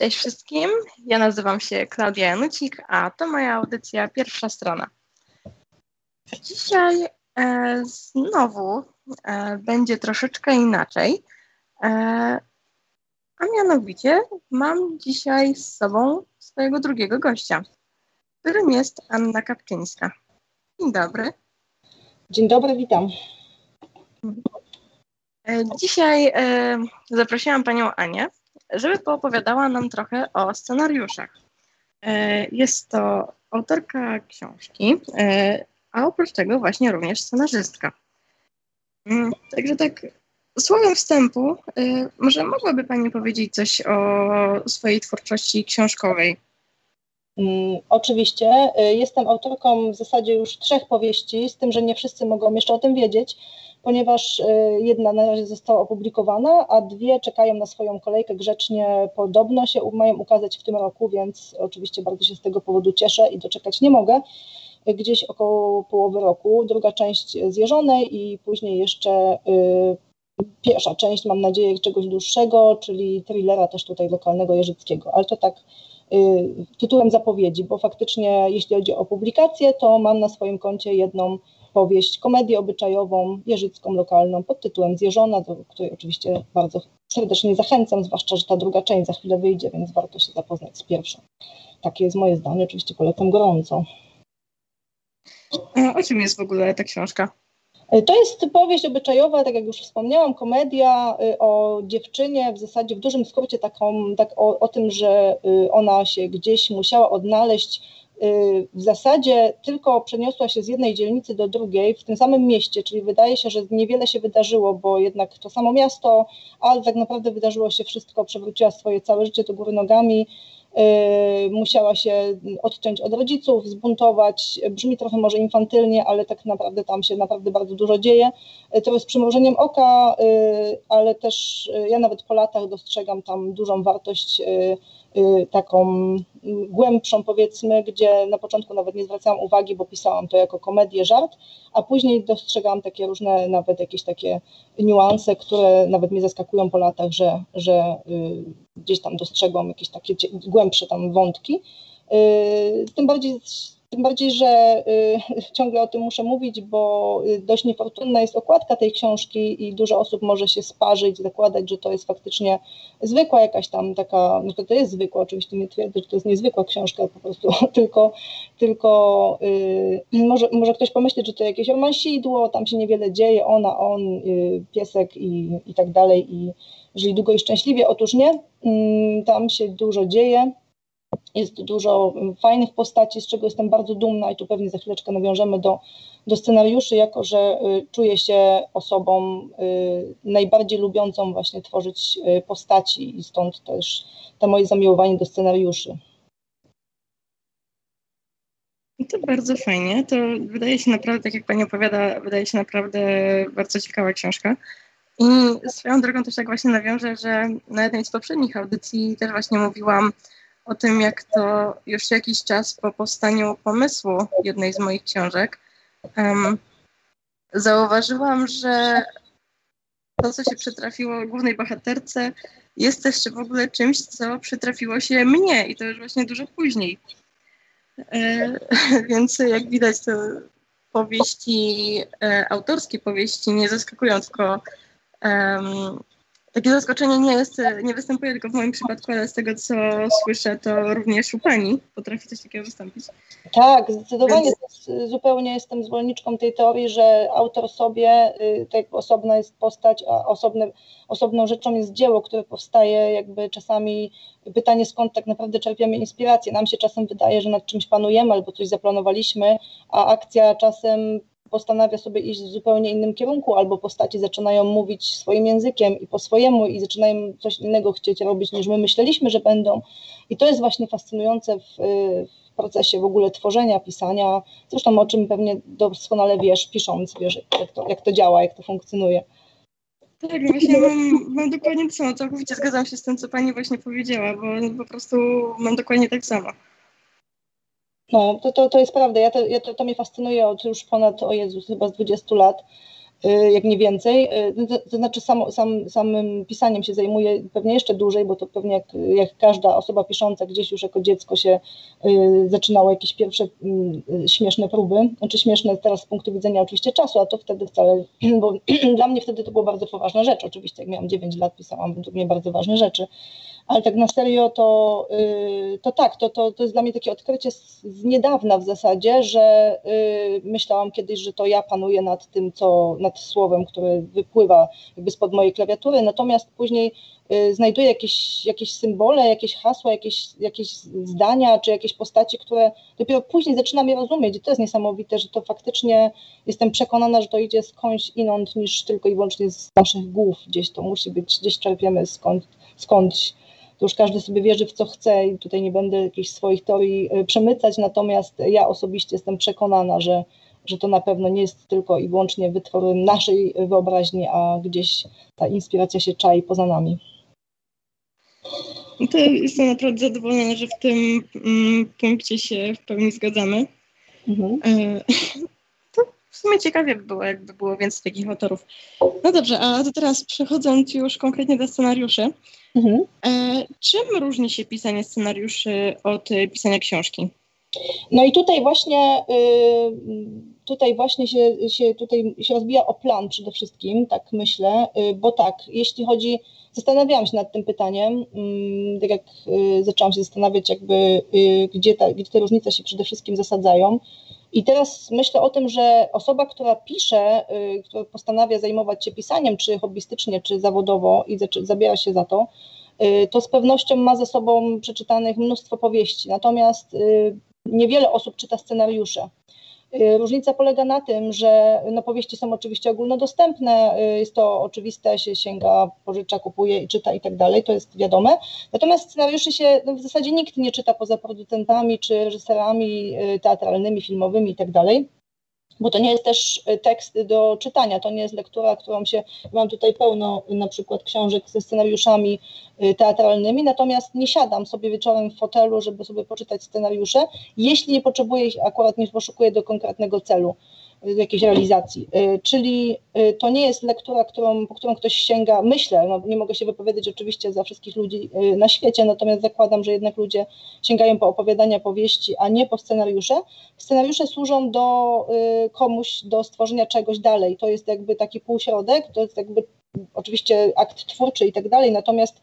Cześć wszystkim, ja nazywam się Klaudia Janucik, a to moja audycja Pierwsza Strona. Dzisiaj e, znowu e, będzie troszeczkę inaczej, e, a mianowicie mam dzisiaj z sobą swojego drugiego gościa, którym jest Anna Kapczyńska. Dzień dobry. Dzień dobry, witam. E, dzisiaj e, zaprosiłam panią Anię, żeby poopowiadała nam trochę o scenariuszach. E, jest to autorka książki, e, a oprócz tego właśnie również scenarzystka. Mm, Także tak słowem wstępu, e, może mogłaby Pani powiedzieć coś o swojej twórczości książkowej? Mm, Oczywiście. Jestem autorką w zasadzie już trzech powieści, z tym, że nie wszyscy mogą jeszcze o tym wiedzieć, ponieważ y, jedna na razie została opublikowana, a dwie czekają na swoją kolejkę grzecznie. Podobno się mają ukazać w tym roku, więc oczywiście bardzo się z tego powodu cieszę i doczekać nie mogę. Gdzieś około połowy roku. Druga część Zjeżonej i później jeszcze y, pierwsza część, mam nadzieję, czegoś dłuższego, czyli thrillera też tutaj lokalnego jeżyckiego, ale to tak y, tytułem zapowiedzi, bo faktycznie jeśli chodzi o publikację, to mam na swoim koncie jedną powieść, komedię obyczajową, jeżycką, lokalną pod tytułem Zjeżona, do której oczywiście bardzo serdecznie zachęcam, zwłaszcza, że ta druga część za chwilę wyjdzie, więc warto się zapoznać z pierwszą. Takie jest moje zdanie, oczywiście polecam gorąco. E, O czym jest w ogóle ta książka? Y, To jest powieść obyczajowa, tak jak już wspomniałam, komedia y, o dziewczynie, w zasadzie w dużym skrócie taką, tak o, o tym, że ona się gdzieś musiała odnaleźć. Y, W zasadzie tylko przeniosła się z jednej dzielnicy do drugiej w tym samym mieście, czyli wydaje się, że niewiele się wydarzyło, bo jednak to samo miasto, ale tak naprawdę wydarzyło się wszystko, przewróciła swoje całe życie do góry nogami. y, Musiała się odciąć od rodziców, zbuntować. Brzmi trochę może infantylnie, ale tak naprawdę tam się naprawdę bardzo dużo dzieje. Y, To jest przymrużeniem oka, ale też ja nawet po latach dostrzegam tam dużą wartość taką y, głębszą powiedzmy, gdzie na początku nawet nie zwracałam uwagi, bo pisałam to jako komedię, żart, a później dostrzegam takie różne nawet jakieś takie niuanse, które nawet mnie zaskakują po latach, że, że y, gdzieś tam dostrzegłam jakieś takie głębsze tam wątki. Y, Tym bardziej, tym bardziej, że y, ciągle o tym muszę mówić, bo y, dość niefortunna jest okładka tej książki i dużo osób może się sparzyć, zakładać, że to jest faktycznie zwykła jakaś tam taka, no to, to jest zwykła, oczywiście nie twierdzę, że to jest niezwykła książka po prostu, tylko, tylko y, może, może ktoś pomyśleć, że to jakieś romansidło, tam się niewiele dzieje, ona, on, piesek i, i tak dalej i żyli długo i szczęśliwie. Otóż nie, mm, tam się dużo dzieje. Jest dużo mm, fajnych postaci, z czego jestem bardzo dumna i tu pewnie za chwileczkę nawiążemy do, do scenariuszy, jako że y, czuję się osobą y, najbardziej lubiącą właśnie tworzyć y, postaci i stąd też to moje zamiłowanie do scenariuszy. No To bardzo fajnie. To wydaje się naprawdę, tak jak Pani opowiada, wydaje się naprawdę bardzo ciekawa książka. I swoją drogą też tak właśnie nawiążę, że na jednej z poprzednich audycji też właśnie mówiłam o tym, jak to już jakiś czas po powstaniu pomysłu jednej z moich książek em, zauważyłam, że to, co się przytrafiło głównej bohaterce, jest też w ogóle czymś, co przytrafiło się mnie i to już właśnie dużo później. E, Więc jak widać, to powieści, e, autorskie powieści nie zaskakują, tylko em, takie zaskoczenie nie jest, nie występuje tylko w moim przypadku, ale z tego, co słyszę, to również u Pani potrafi coś takiego wystąpić. Tak, zdecydowanie Więc- to zupełnie jestem zwolenniczką tej teorii, że autor sobie, y, tak jakby osobna jest postać, a osobne, osobną rzeczą jest dzieło, które powstaje jakby czasami pytanie skąd tak naprawdę czerpiemy inspirację. Nam się czasem wydaje, że nad czymś panujemy albo coś zaplanowaliśmy, a akcja czasem postanawia sobie iść w zupełnie innym kierunku, albo postaci zaczynają mówić swoim językiem i po swojemu i zaczynają coś innego chcieć robić niż my myśleliśmy, że będą. I to jest właśnie fascynujące w, w procesie w ogóle tworzenia, pisania, zresztą o czym pewnie doskonale wiesz, pisząc, wiesz, jak to, jak to działa, jak to funkcjonuje. Tak, właśnie mam, mam dokładnie to samo. Całkowicie zgadzam się z tym, co Pani właśnie powiedziała, bo po prostu mam dokładnie tak samo. No, to, to, to jest prawda. Ja to, ja to, to mnie fascynuje od już ponad, o Jezus, chyba z 20 lat. Y, jak nie więcej. Y, to, to znaczy sam, sam, samym pisaniem się zajmuje pewnie jeszcze dłużej, bo to pewnie jak, jak każda osoba pisząca gdzieś już jako dziecko się y, zaczynało jakieś pierwsze y, śmieszne próby, znaczy śmieszne teraz z punktu widzenia oczywiście czasu, a to wtedy wcale, bo dla mnie wtedy to była bardzo poważna rzecz, oczywiście jak miałam 9 lat pisałam według mnie bardzo ważne rzeczy, ale tak na serio to, y, to tak, to, to, to jest dla mnie takie odkrycie z, niedawna w zasadzie, że y, myślałam kiedyś, że to ja panuję nad tym, co, nad słowem, które wypływa jakby spod mojej klawiatury, natomiast później y, znajduję jakieś, jakieś symbole, jakieś hasła, jakieś, jakieś zdania, czy jakieś postaci, które dopiero później zaczynam je rozumieć. I to jest niesamowite, że to faktycznie jestem przekonana, że to idzie skądś inąd niż tylko i wyłącznie z naszych głów, gdzieś to musi być, gdzieś czerpiemy skąd, skądś to już każdy sobie wierzy w co chce i tutaj nie będę jakichś swoich teorii e, przemycać, natomiast ja osobiście jestem przekonana, że, że to na pewno nie jest tylko i wyłącznie wytworem naszej wyobraźni, a gdzieś ta inspiracja się czai poza nami. No to jestem naprawdę zadowolona, że w tym mm, punkcie się w pełni zgadzamy. Mhm. E, to w sumie ciekawie by było, jakby było więcej takich autorów. No dobrze, a to teraz przechodząc już konkretnie do scenariuszy, Mhm. E, czym różni się pisanie scenariuszy od pisania książki? No i tutaj właśnie, y, tutaj właśnie się, się, tutaj się rozbija o plan przede wszystkim, tak myślę, y, bo tak, jeśli chodzi, zastanawiałam się nad tym pytaniem, mm, tak jak y, zaczęłam się zastanawiać jakby, gdzie, ta, gdzie te różnice się przede wszystkim zasadzają. I teraz myślę o tym, że osoba, która pisze, która postanawia zajmować się pisaniem, czy hobbystycznie, czy zawodowo i zabiera się za to, to z pewnością ma ze sobą przeczytanych mnóstwo powieści. Natomiast niewiele osób czyta scenariusze. Y, różnica polega na tym, że no, powieści są oczywiście ogólnodostępne, y, jest to oczywiste, się sięga, pożycza, kupuje i czyta i tak dalej, to jest wiadome. Natomiast scenariuszy się no, w zasadzie nikt nie czyta poza producentami czy reżyserami y, teatralnymi, filmowymi i tak dalej bo to nie jest też y, tekst do czytania, to nie jest lektura, którą się, mam tutaj pełno na przykład książek ze scenariuszami y, teatralnymi, natomiast nie siadam sobie wieczorem w fotelu, żeby sobie poczytać scenariusze, jeśli nie potrzebuję ich, akurat nie poszukuję do konkretnego celu jakiejś realizacji. Y, czyli y, to nie jest lektura, którą, po którą ktoś sięga, myślę, no nie mogę się wypowiadać oczywiście za wszystkich ludzi y, na świecie, natomiast zakładam, że jednak ludzie sięgają po opowiadania, powieści, a nie po scenariusze. Scenariusze służą do komuś, do stworzenia czegoś dalej. To jest jakby taki półśrodek, to jest jakby oczywiście akt twórczy i tak dalej, natomiast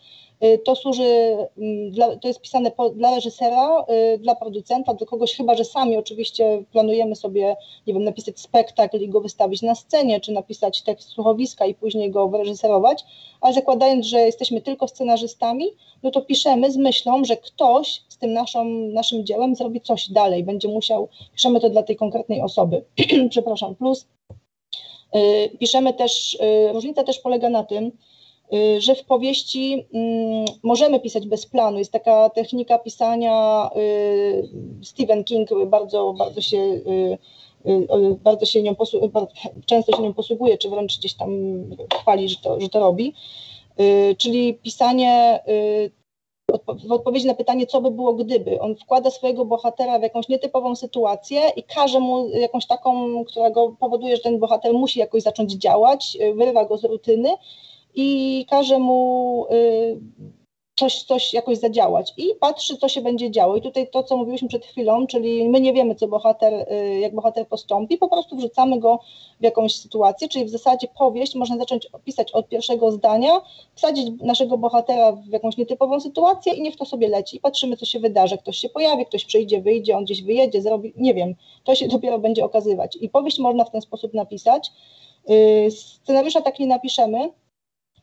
to służy, mm, to jest pisane dla reżysera, y, dla producenta, dla kogoś, chyba że sami oczywiście planujemy sobie, nie wiem, napisać spektakl i go wystawić na scenie, czy napisać tekst słuchowiska i później go wyreżyserować, ale zakładając, że jesteśmy tylko scenarzystami, no to piszemy z myślą, że ktoś z tym naszą, naszym dziełem zrobi coś dalej, będzie musiał, piszemy to dla tej konkretnej osoby, przepraszam, plus y, piszemy też, różnica też polega na tym, Y, że w powieści mm, możemy pisać bez planu. Jest taka technika pisania, y, Stephen King bardzo, bardzo się y, bardzo się nią często się nią posługuje, czy wręcz gdzieś tam chwali, że to, że to robi. Czyli pisanie w odpowiedzi na pytanie, co by było gdyby. On wkłada swojego bohatera w jakąś nietypową sytuację i każe mu jakąś taką, która go powoduje, że ten bohater musi jakoś zacząć działać, wyrywa go z rutyny i każe mu y, coś, coś jakoś zadziałać i patrzy, co się będzie działo. I tutaj to, co mówiliśmy przed chwilą, czyli my nie wiemy, co bohater, y, jak bohater postąpi, po prostu wrzucamy go w jakąś sytuację, czyli w zasadzie powieść można zacząć opisać od pierwszego zdania, wsadzić naszego bohatera w jakąś nietypową sytuację i niech to sobie leci. I patrzymy, co się wydarzy. Ktoś się pojawi, ktoś przyjdzie, wyjdzie, on gdzieś wyjedzie, zrobi, nie wiem, to się dopiero będzie okazywać. I powieść można w ten sposób napisać. Y, scenariusza tak nie napiszemy,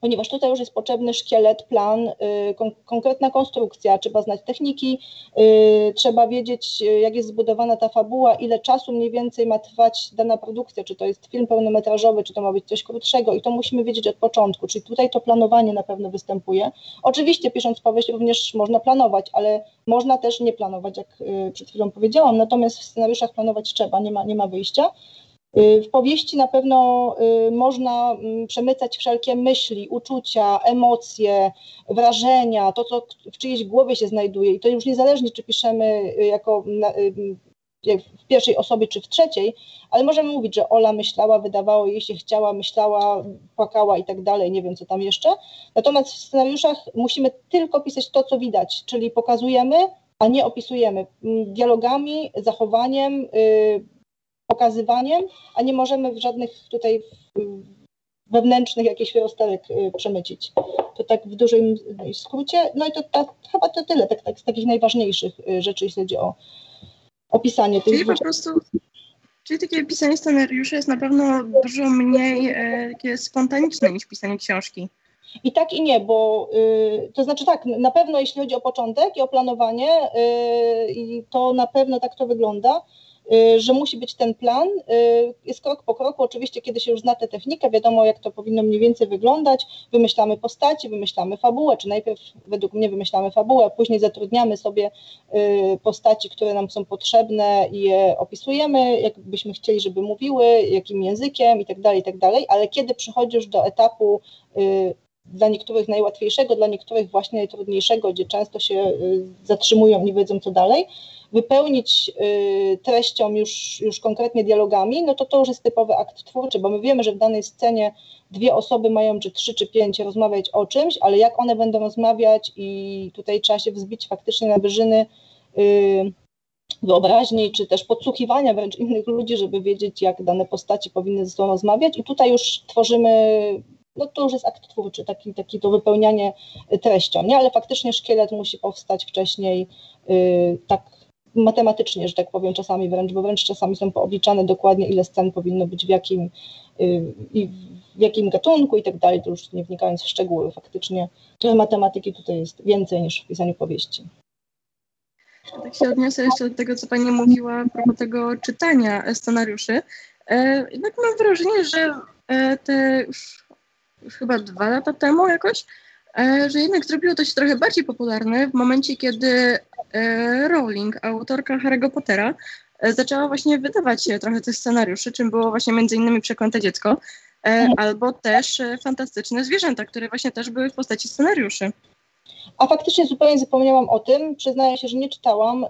ponieważ tutaj już jest potrzebny szkielet, plan, y, kon konkretna konstrukcja, trzeba znać techniki, y, trzeba wiedzieć, y, jak jest zbudowana ta fabuła, ile czasu mniej więcej ma trwać dana produkcja, czy to jest film pełnometrażowy, czy to ma być coś krótszego i to musimy wiedzieć od początku, czyli tutaj to planowanie na pewno występuje. Oczywiście pisząc powieść również można planować, ale można też nie planować, jak przed chwilą powiedziałam, natomiast w scenariuszach planować trzeba, nie ma, nie ma wyjścia. Y, w powieści na pewno y, można mm, przemycać wszelkie myśli, uczucia, emocje, wrażenia, to co w czyjejś głowie się znajduje i to już niezależnie czy piszemy y, jako w pierwszej osobie czy w trzeciej, ale możemy mówić, że Ola myślała, wydawało jej się, chciała, myślała, płakała i tak dalej, nie wiem co tam jeszcze. Natomiast w scenariuszach musimy tylko pisać to, co widać, czyli pokazujemy, a nie opisujemy dialogami, zachowaniem, pokazywaniem, a nie możemy w żadnych tutaj wewnętrznych jakichś rozterek y, przemycić. To tak w dużym skrócie. No i to chyba to tyle, tak, tak, z takich najważniejszych y, rzeczy, jeśli chodzi o opisanie tych Czyli po prostu Czyli takie pisanie scenariuszy jest na pewno dużo mniej e, takie spontaniczne niż pisanie książki. I tak i nie, bo y, to znaczy tak, na pewno jeśli chodzi o początek i o planowanie, y, to na pewno tak to wygląda. Y, że musi być ten plan. Y, jest krok po kroku, oczywiście, kiedy się już zna tę technikę, wiadomo, jak to powinno mniej więcej wyglądać. Wymyślamy postaci, wymyślamy fabułę, czy najpierw według mnie wymyślamy fabułę, później zatrudniamy sobie y, postaci, które nam są potrzebne i je opisujemy, jakbyśmy chcieli, żeby mówiły, jakim językiem i tak dalej, i tak dalej, ale kiedy przychodzisz do etapu dla niektórych najłatwiejszego, dla niektórych właśnie najtrudniejszego, gdzie często się zatrzymują, nie wiedzą co dalej, wypełnić y, treścią już, już konkretnie dialogami, no to to już jest typowy akt twórczy, bo my wiemy, że w danej scenie dwie osoby mają, czy trzy, czy pięć rozmawiać o czymś, ale jak one będą rozmawiać i tutaj trzeba się wzbić faktycznie na wyżyny y, wyobraźni, czy też podsłuchiwania wręcz innych ludzi, żeby wiedzieć, jak dane postaci powinny ze sobą rozmawiać i tutaj już tworzymy no to już jest akt twórczy, taki, taki to wypełnianie treścią, nie? ale faktycznie szkielet musi powstać wcześniej, yy, tak matematycznie, że tak powiem, czasami wręcz, bo wręcz czasami są poobliczane dokładnie, ile scen powinno być w jakim, y, i w jakim gatunku i tak dalej, to już nie wnikając w szczegóły faktycznie. Trochę matematyki tutaj jest więcej niż w pisaniu powieści. Tak się odniosę jeszcze do tego, co Pani mówiła a propos tego czytania scenariuszy. E, jednak mam wrażenie, że e, te już, już chyba dwa lata temu jakoś E, że jednak zrobiło to się trochę bardziej popularne w momencie, kiedy Rowling, autorka Harry'ego Pottera, e, zaczęła właśnie wydawać trochę tych scenariuszy, czym było właśnie między innymi Przeklęte Dziecko, mhm. albo też Fantastyczne Zwierzęta, które właśnie też były w postaci scenariuszy. A faktycznie zupełnie zapomniałam o tym. Przyznaję się, że nie czytałam.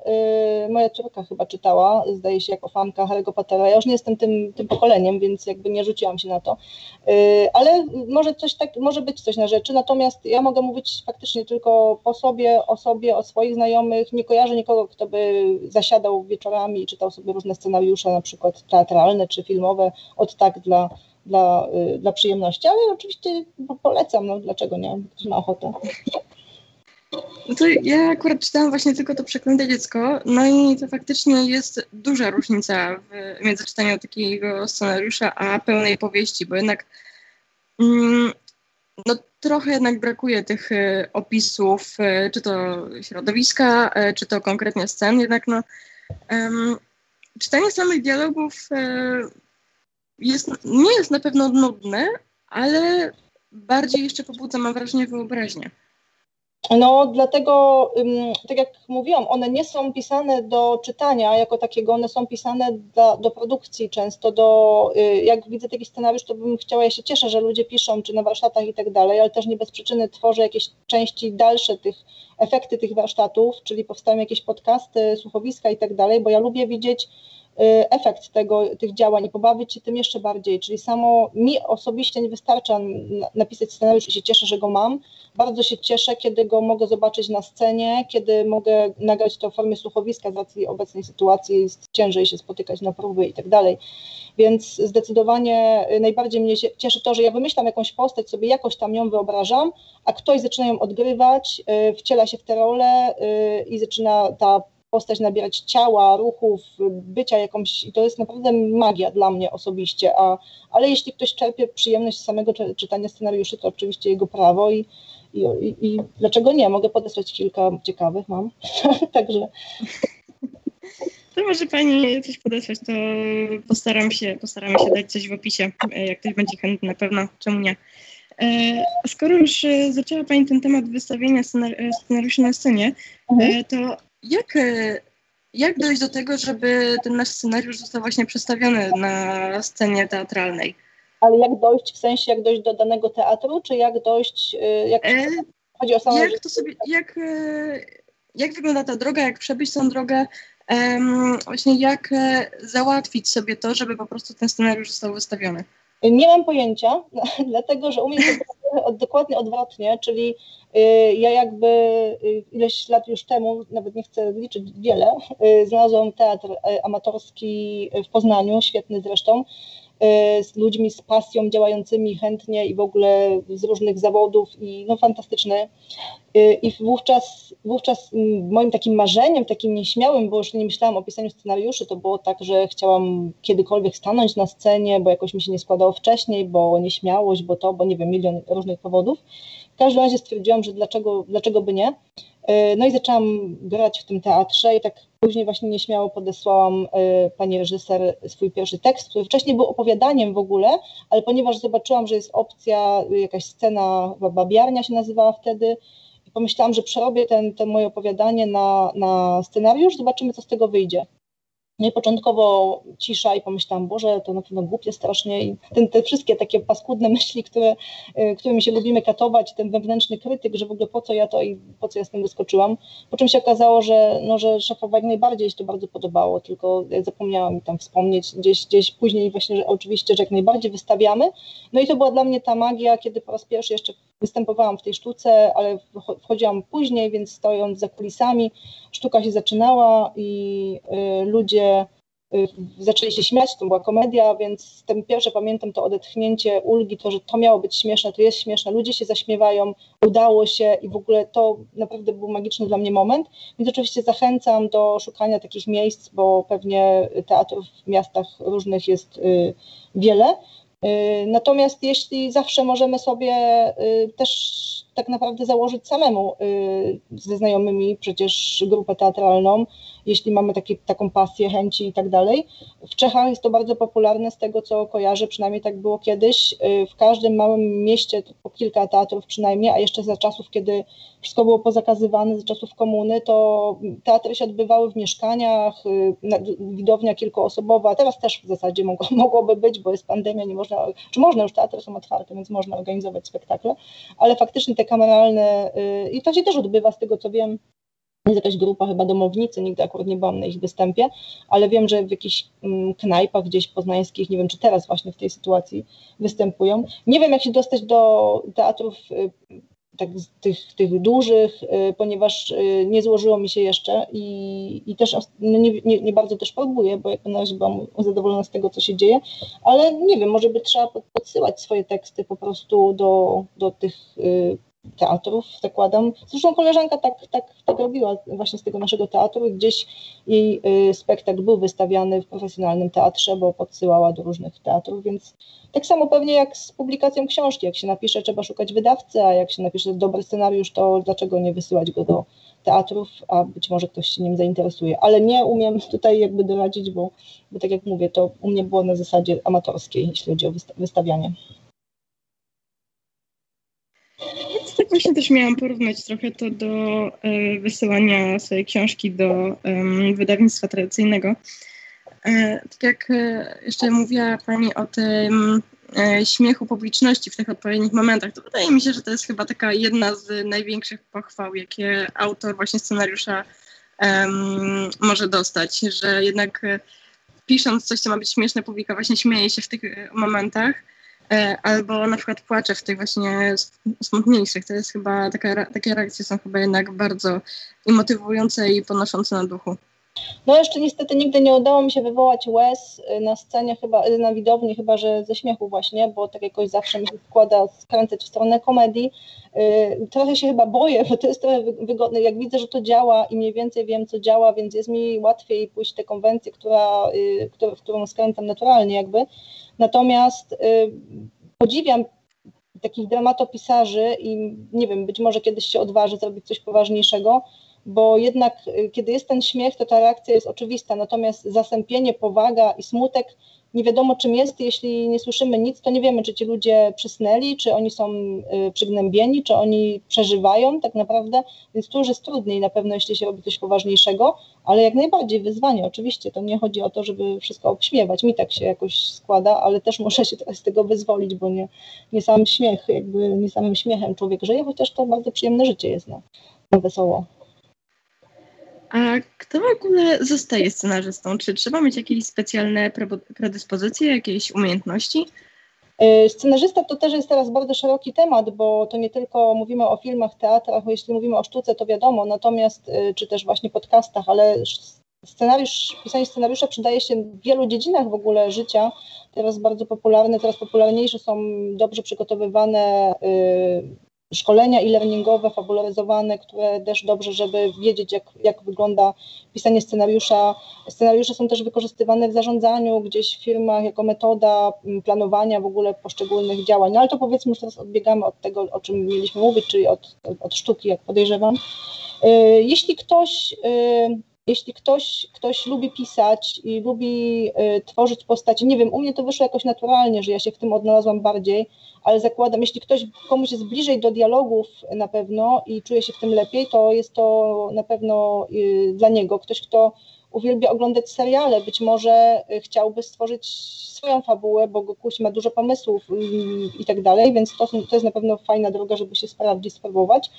Yy, moja córka chyba czytała, zdaje się, jako fanka Harry'ego Pottera. Ja już nie jestem tym, tym pokoleniem, więc jakby nie rzuciłam się na to. Yy, ale może coś tak, może być coś na rzeczy. Natomiast ja mogę mówić faktycznie tylko po sobie, o sobie, o swoich znajomych. Nie kojarzę nikogo, kto by zasiadał wieczorami i czytał sobie różne scenariusze, na przykład teatralne czy filmowe, od tak dla dla, yy, dla przyjemności, ale oczywiście polecam, no dlaczego nie, ktoś ma ochotę. To ja akurat czytałam właśnie tylko to Przeklęte Dziecko, no i to faktycznie jest duża różnica w, między czytaniem takiego scenariusza a pełnej powieści, bo jednak mm, no, trochę jednak brakuje tych y, opisów, y, czy to środowiska, y, czy to konkretnie scen, jednak no, czytanie samych dialogów jest, nie jest na pewno nudne, ale bardziej jeszcze pobudza, mam wrażenie, wyobraźnię. No, dlatego, tak jak mówiłam, one nie są pisane do czytania jako takiego, one są pisane do, do produkcji często, do, y, jak widzę taki scenariusz, to bym chciała, ja się cieszę, że ludzie piszą, czy na warsztatach i tak dalej, ale też nie bez przyczyny tworzę jakieś części dalsze tych, efekty tych warsztatów, czyli powstają jakieś podcasty, słuchowiska i tak dalej, bo ja lubię widzieć efekt tego, tych działań i pobawić się tym jeszcze bardziej. Czyli samo mi osobiście nie wystarcza napisać scenariusz i się cieszę, że go mam. Bardzo się cieszę, kiedy go mogę zobaczyć na scenie, kiedy mogę nagrać to w formie słuchowiska z racji obecnej sytuacji, jest ciężej się spotykać na próby i tak dalej. Więc zdecydowanie najbardziej mnie cieszy to, że ja wymyślam jakąś postać, sobie jakoś tam ją wyobrażam, a ktoś zaczyna ją odgrywać, y, wciela się w tę rolę y, i zaczyna ta postać nabierać ciała, ruchów, bycia jakąś, i to jest naprawdę magia dla mnie osobiście, a, ale jeśli ktoś czerpie przyjemność z samego czytania scenariuszy, to oczywiście jego prawo i, i, i, i dlaczego nie, mogę podesłać kilka ciekawych, mam, także... To może Pani coś podesłać, to postaram się, postaramy się dać coś w opisie, jak ktoś będzie chętny, na pewno, czemu nie. E, skoro już zaczęła Pani ten temat wystawienia scenariuszy na scenie, mhm. to jak, e, jak dojść do tego, żeby ten nasz scenariusz został właśnie przedstawiony na scenie teatralnej? Ale jak dojść, w sensie jak dojść do danego teatru, czy jak dojść, e, jak e, chodzi o samą... Jak to sobie, jak, e, jak wygląda ta droga, jak przebyć tą drogę, um, właśnie jak załatwić sobie to, żeby po prostu ten scenariusz został wystawiony? Nie mam pojęcia, dlatego że u mnie to dokładnie odwrotnie, czyli y, ja jakby y, ileś lat już temu, nawet nie chcę liczyć wiele, y, znalazłam teatr amatorski w Poznaniu, świetny zresztą, z ludźmi z pasją, działającymi chętnie i w ogóle z różnych zawodów i no fantastyczny. I wówczas, wówczas moim takim marzeniem, takim nieśmiałym, bo już nie myślałam o pisaniu scenariuszy, to było tak, że chciałam kiedykolwiek stanąć na scenie, bo jakoś mi się nie składało wcześniej, bo nieśmiałość, bo to, bo nie wiem, milion różnych powodów. W każdym razie stwierdziłam, że dlaczego, dlaczego by nie. No i zaczęłam grać w tym teatrze i tak później właśnie nieśmiało podesłałam pani reżyser swój pierwszy tekst, który wcześniej był opowiadaniem w ogóle, ale ponieważ zobaczyłam, że jest opcja, jakaś scena, babiarnia się nazywała wtedy, pomyślałam, że przerobię ten, ten moje opowiadanie na, na scenariusz, zobaczymy, co z tego wyjdzie. No i początkowo cisza i pomyślałam, Boże, to na pewno głupie strasznie i ten, te wszystkie takie paskudne myśli, które, y, którymi się lubimy katować, ten wewnętrzny krytyk, że w ogóle po co ja to i po co ja z tym wyskoczyłam. Po czym się okazało, że, no, że szefować najbardziej się to bardzo podobało, tylko zapomniałam tam wspomnieć gdzieś, gdzieś później właśnie, że oczywiście, że jak najbardziej wystawiamy. No i to była dla mnie ta magia, kiedy po raz pierwszy jeszcze występowałam w tej sztuce, ale wchodziłam później, więc stojąc za kulisami, sztuka się zaczynała i y, ludzie y, zaczęli się śmiać, to była komedia, więc ten pierwsze pamiętam to odetchnięcie ulgi, to, że to miało być śmieszne, to jest śmieszne, ludzie się zaśmiewają, udało się i w ogóle to naprawdę był magiczny dla mnie moment. Więc oczywiście zachęcam do szukania takich miejsc, bo pewnie teatrów w miastach różnych jest y, wiele. Natomiast jeśli zawsze możemy sobie y, też tak naprawdę założyć samemu y, ze znajomymi przecież grupę teatralną, jeśli mamy taki, taką pasję, chęci i tak dalej. W Czechach jest to bardzo popularne z tego, co kojarzę, przynajmniej tak było kiedyś. W każdym małym mieście po kilka teatrów przynajmniej, a jeszcze za czasów, kiedy wszystko było pozakazywane, za czasów komuny, to teatry się odbywały w mieszkaniach, widownia kilkuosobowa, teraz też w zasadzie mogło, mogłoby być, bo jest pandemia, nie można, czy można, już teatry są otwarte, więc można organizować spektakle, ale faktycznie te kameralne, y, i to się też odbywa z tego, co wiem, jest jakaś grupa chyba domownicy, nigdy akurat nie byłam na ich występie, ale wiem, że w jakichś mm, knajpach gdzieś poznańskich, nie wiem czy teraz właśnie w tej sytuacji występują. Nie wiem jak się dostać do teatrów y, tak, tych, tych dużych, y, ponieważ nie złożyło mi się jeszcze i, i też no nie, nie, nie, bardzo też próbuję, bo jak na razie byłam zadowolona z tego, co się dzieje, ale nie wiem, może by trzeba podsyłać swoje teksty po prostu do, do tych teatrów, zakładam. Zresztą koleżanka tak, tak, tak robiła właśnie z tego naszego teatru i gdzieś jej y, spektakl był wystawiany w profesjonalnym teatrze, bo podsyłała do różnych teatrów, więc tak samo pewnie jak z publikacją książki, jak się napisze, trzeba szukać wydawcy, a jak się napisze dobry scenariusz, to dlaczego nie wysyłać go do teatrów, a być może ktoś się nim zainteresuje. Ale nie umiem tutaj jakby doradzić, bo, bo tak jak mówię, to u mnie było na zasadzie amatorskiej, jeśli chodzi o wystawianie. Tak właśnie też miałam porównać trochę to do e, wysyłania swojej książki do wydawnictwa tradycyjnego. E, tak jak e, jeszcze mówiła Pani o tym śmiechu publiczności w tych odpowiednich momentach, to wydaje mi się, że to jest chyba taka jedna z największych pochwał, jakie autor właśnie scenariusza może dostać, że jednak pisząc coś, co ma być śmieszne, publika właśnie śmieje się w tych momentach albo na przykład płacze w tych właśnie smutniejszych. To jest chyba, taka, takie reakcje są chyba jednak bardzo i motywujące i podnoszące na duchu. No jeszcze niestety nigdy nie udało mi się wywołać łez y, na scenie, chyba y, na widowni, chyba że ze śmiechu właśnie, bo tak jakoś zawsze mi się składa skręcać w stronę komedii. Y, trochę się chyba boję, bo to jest trochę wygodne. Jak widzę, że to działa i mniej więcej wiem, co działa, więc jest mi łatwiej pójść w tę konwencję, która, w którą skręcam naturalnie jakby. Natomiast podziwiam takich dramatopisarzy i nie wiem, być może kiedyś się odważy zrobić coś poważniejszego, bo jednak y, kiedy jest ten śmiech, to ta reakcja jest oczywista, natomiast zasępienie, powaga i smutek nie wiadomo czym jest, jeśli nie słyszymy nic, to nie wiemy, czy ci ludzie przysnęli, czy oni są y, przygnębieni, czy oni przeżywają tak naprawdę, więc tu już jest trudniej na pewno, jeśli się robi coś poważniejszego, ale jak najbardziej wyzwanie, oczywiście, to nie chodzi o to, żeby wszystko obśmiewać, mi tak się jakoś składa, ale też muszę się z tego wyzwolić, bo nie, nie sam śmiech, jakby nie samym śmiechem człowiek żyje, chociaż to bardzo przyjemne życie jest na, na wesoło. A kto w ogóle zostaje scenarzystą? Czy trzeba mieć jakieś specjalne predyspozycje, jakieś umiejętności? E, scenarzysta to też jest teraz bardzo szeroki temat, bo to nie tylko mówimy o filmach, teatrach, jeśli mówimy o sztuce, to wiadomo, natomiast e, czy też właśnie podcastach, ale scenariusz, pisanie scenariusza przydaje się w wielu dziedzinach w ogóle życia. Teraz bardzo popularne, teraz popularniejsze są dobrze przygotowywane szkolenia e-learningowe, fabularyzowane, które też dobrze, żeby wiedzieć, jak, jak wygląda pisanie scenariusza. Scenariusze są też wykorzystywane w zarządzaniu gdzieś w firmach jako metoda mm, planowania w ogóle poszczególnych działań. No ale to powiedzmy, że teraz odbiegamy od tego, o czym mieliśmy mówić, czyli od, od sztuki, jak podejrzewam. Y, jeśli ktoś y, jeśli ktoś, ktoś lubi pisać i lubi y, tworzyć postacie, nie wiem, u mnie to wyszło jakoś naturalnie, że ja się w tym odnalazłam bardziej, ale zakładam, jeśli ktoś komuś jest bliżej do dialogów na pewno i czuje się w tym lepiej, to jest to na pewno y, dla niego. Ktoś, kto uwielbia oglądać seriale, być może y, chciałby stworzyć swoją fabułę, bo Gokuś ma dużo pomysłów i tak dalej, więc to, to jest na pewno fajna droga, żeby się sprawdzić, spróbować.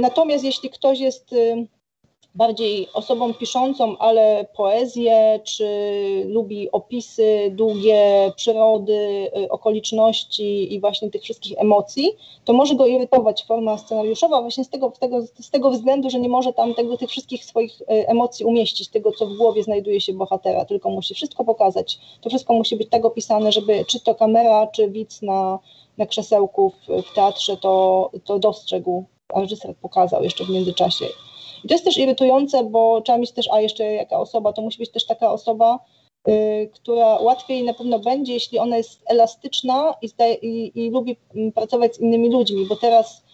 Natomiast jeśli ktoś jest bardziej osobą piszącą, ale poezję, czy lubi opisy długie przyrody, y, okoliczności i właśnie tych wszystkich emocji, to może go irytować forma scenariuszowa właśnie z tego, tego, z tego względu, że nie może tam tego, tych wszystkich swoich y, emocji umieścić, tego co w głowie znajduje się bohatera, tylko musi wszystko pokazać. To wszystko musi być tak opisane, żeby czy to kamera, czy widz na, na krzesełku w, w teatrze to, to dostrzegł, a reżyser pokazał jeszcze w międzyczasie. I to jest też irytujące, bo trzeba mieć też, a jeszcze jaka osoba, to musi być też taka osoba, y, która łatwiej na pewno będzie, jeśli ona jest elastyczna i, i, i lubi mm, pracować z innymi ludźmi, bo teraz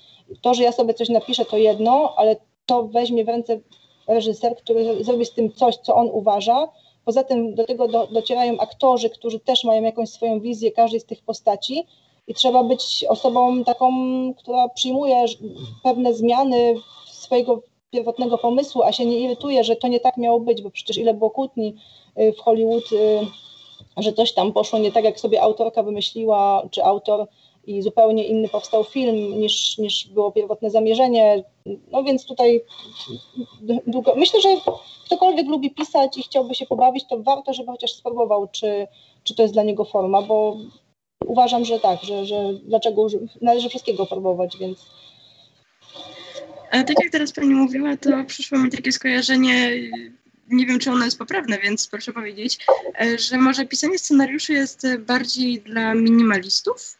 to, że ja sobie coś napiszę, to jedno, ale to weźmie w ręce reżyser, który zrobi z tym coś, co on uważa. Poza tym do tego do, docierają aktorzy, którzy też mają jakąś swoją wizję każdej z tych postaci i trzeba być osobą taką, która przyjmuje pewne zmiany swojego pierwotnego pomysłu, a się nie irytuje, że to nie tak miało być, bo przecież ile było kłótni y, w Hollywood, y, że coś tam poszło nie tak, jak sobie autorka wymyśliła, czy autor i zupełnie inny powstał film niż, niż było pierwotne zamierzenie. No więc tutaj długo. Myślę, że ktokolwiek lubi pisać i chciałby się pobawić, to warto, żeby chociaż spróbował, czy, czy to jest dla niego forma, bo uważam, że tak, że, że dlaczego należy wszystkiego próbować, więc a tak jak teraz Pani mówiła, to przyszło mi takie skojarzenie, nie wiem czy ono jest poprawne, więc proszę powiedzieć, e, że może pisanie scenariuszy jest bardziej dla minimalistów?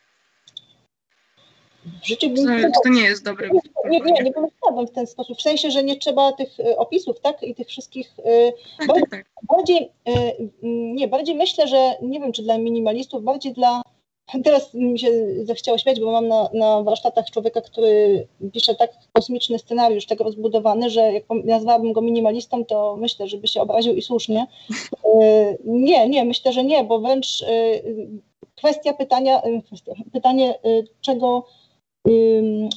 W życiu to, to nie jest dobre. Nie, nie, nie, nie pomyślałabym w ten sposób. W sensie, że nie trzeba tych e, opisów, tak? I tych wszystkich. E, tak, bardziej, tak, tak. bardziej nie, bardziej myślę, że nie wiem, czy dla minimalistów, bardziej dla Teraz mi się zachciało śmiać, bo mam na, na warsztatach człowieka, który pisze tak kosmiczny scenariusz, tak rozbudowany, że jak nazwałabym go minimalistą, to myślę, żeby się obraził i słusznie. E, nie, nie, myślę, że nie, bo wręcz e, kwestia pytania, e, pytanie czego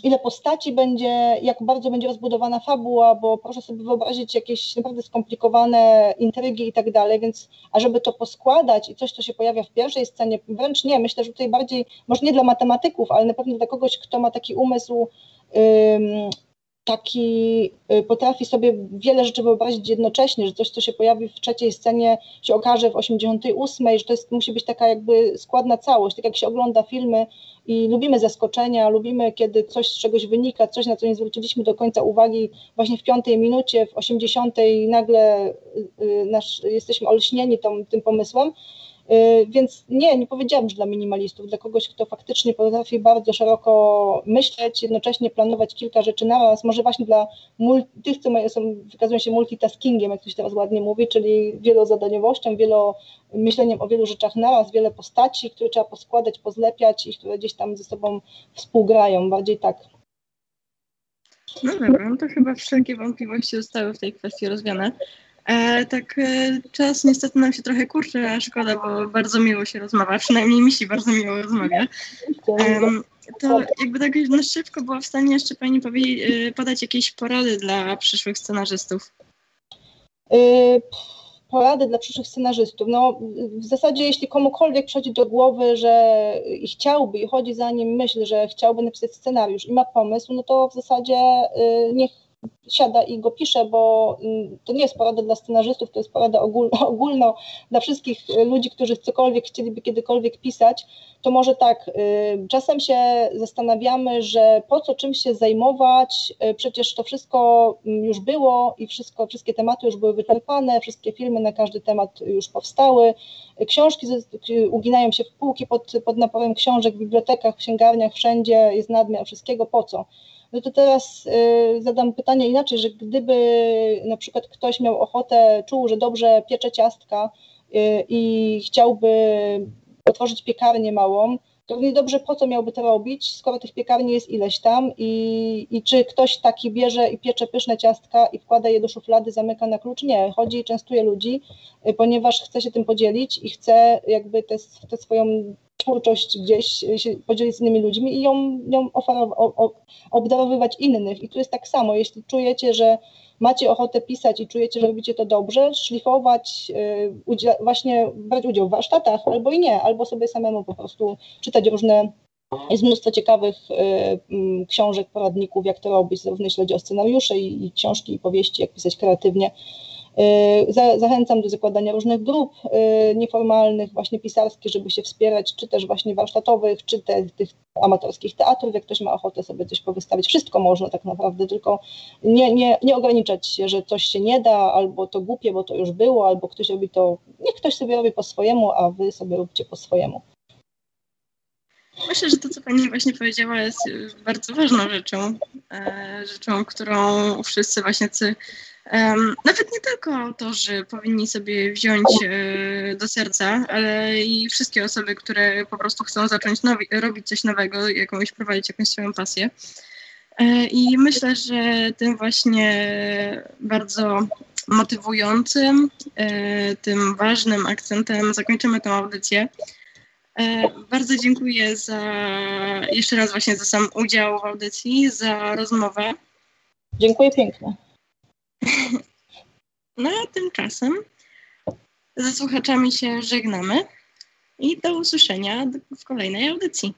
ile postaci będzie, jak bardzo będzie rozbudowana fabuła, bo proszę sobie wyobrazić jakieś naprawdę skomplikowane intrygi i tak dalej, więc a żeby to poskładać i coś, co się pojawia w pierwszej scenie, wręcz nie, myślę, że tutaj bardziej, może nie dla matematyków, ale na pewno dla kogoś, kto ma taki umysł taki y, potrafi sobie wiele rzeczy wyobrazić jednocześnie, że coś, co się pojawi w trzeciej scenie, się okaże w 88, że to jest, musi być taka jakby składna całość, tak jak się ogląda filmy i lubimy zaskoczenia, lubimy, kiedy coś z czegoś wynika, coś, na co nie zwróciliśmy do końca uwagi, właśnie w piątej minucie, w 80 nagle y, y, nasz, jesteśmy olśnieni tą, tym pomysłem, więc nie, nie powiedziałabym, że dla minimalistów, dla kogoś, kto faktycznie potrafi bardzo szeroko myśleć, jednocześnie planować kilka rzeczy naraz, może właśnie dla tych, co są, wykazują się multitaskingiem, jak to się teraz ładnie mówi, czyli wielozadaniowością, myśleniem o wielu rzeczach naraz, wiele postaci, które trzeba poskładać, pozlepiać i które gdzieś tam ze sobą współgrają, bardziej tak. No dobra, no to chyba wszelkie wątpliwości zostały w tej kwestii rozwiane. E, tak, e, czas niestety nam się trochę kurczy, a szkoda, bo bardzo miło się rozmawia, przynajmniej mi się bardzo miło rozmawia. To jakby tak na szybko była w stanie jeszcze Pani powie, e, podać jakieś porady dla przyszłych scenarzystów? E, porady dla przyszłych scenarzystów. No, w zasadzie, jeśli komukolwiek przychodzi do głowy, że i chciałby, i chodzi za nim myśl, że chciałby napisać scenariusz i ma pomysł, no to w zasadzie e, niech siada i go pisze, bo mm, to nie jest porada dla scenarzystów, to jest porada ogólno, ogólno dla wszystkich ludzi, którzy cokolwiek chcieliby kiedykolwiek pisać, to może tak, y, czasem się zastanawiamy, że po co czymś się zajmować, y, przecież to wszystko mm, już było i wszystko, wszystkie tematy już były wyczerpane, wszystkie filmy na każdy temat już powstały, książki uginają się w półki pod, pod naporem książek w bibliotekach, w księgarniach, wszędzie jest nadmiar wszystkiego, po co? No to teraz y, zadam pytanie inaczej, że gdyby na przykład ktoś miał ochotę, czuł, że dobrze piecze ciastka y, i chciałby otworzyć piekarnię małą, to równie dobrze po co miałby to robić, skoro tych piekarni jest ileś tam i, i czy ktoś taki bierze i piecze pyszne ciastka i wkłada je do szuflady, zamyka na klucz? Nie, chodzi i częstuje ludzi, y, ponieważ chce się tym podzielić i chce jakby tę swoją twórczość gdzieś się podzielić z innymi ludźmi i ją, ją obdarowywać innych. I tu jest tak samo, jeśli czujecie, że macie ochotę pisać i czujecie, że robicie to dobrze, szlifować, y, właśnie brać udział w warsztatach, albo i nie, albo sobie samemu po prostu czytać różne jest mnóstwo ciekawych y, mm, książek, poradników, jak to robić, zarówno jeśli chodzi o scenariusze i, i książki, i powieści, jak pisać kreatywnie. Y, zachęcam do zakładania różnych grup y, nieformalnych, właśnie pisarskich, żeby się wspierać, czy też właśnie warsztatowych, czy te, tych amatorskich teatrów, jak ktoś ma ochotę sobie coś powystawić. Wszystko można tak naprawdę, tylko nie, nie, nie ograniczać się, że coś się nie da, albo to głupie, bo to już było, albo ktoś robi to, niech ktoś sobie robi po swojemu, a wy sobie róbcie po swojemu. Myślę, że to, co Pani właśnie powiedziała, jest bardzo ważną rzeczą, e, rzeczą, którą wszyscy właśnie Um, nawet nie tylko autorzy powinni sobie wziąć e, do serca, ale i wszystkie osoby, które po prostu chcą zacząć nowi, robić coś nowego, jakąś prowadzić jakąś swoją pasję. E, I myślę, że tym właśnie bardzo motywującym, tym ważnym akcentem zakończymy tę audycję. E, bardzo dziękuję za jeszcze raz właśnie za sam udział w audycji, za rozmowę. Dziękuję pięknie. No a tymczasem ze słuchaczami się żegnamy i do usłyszenia w kolejnej audycji.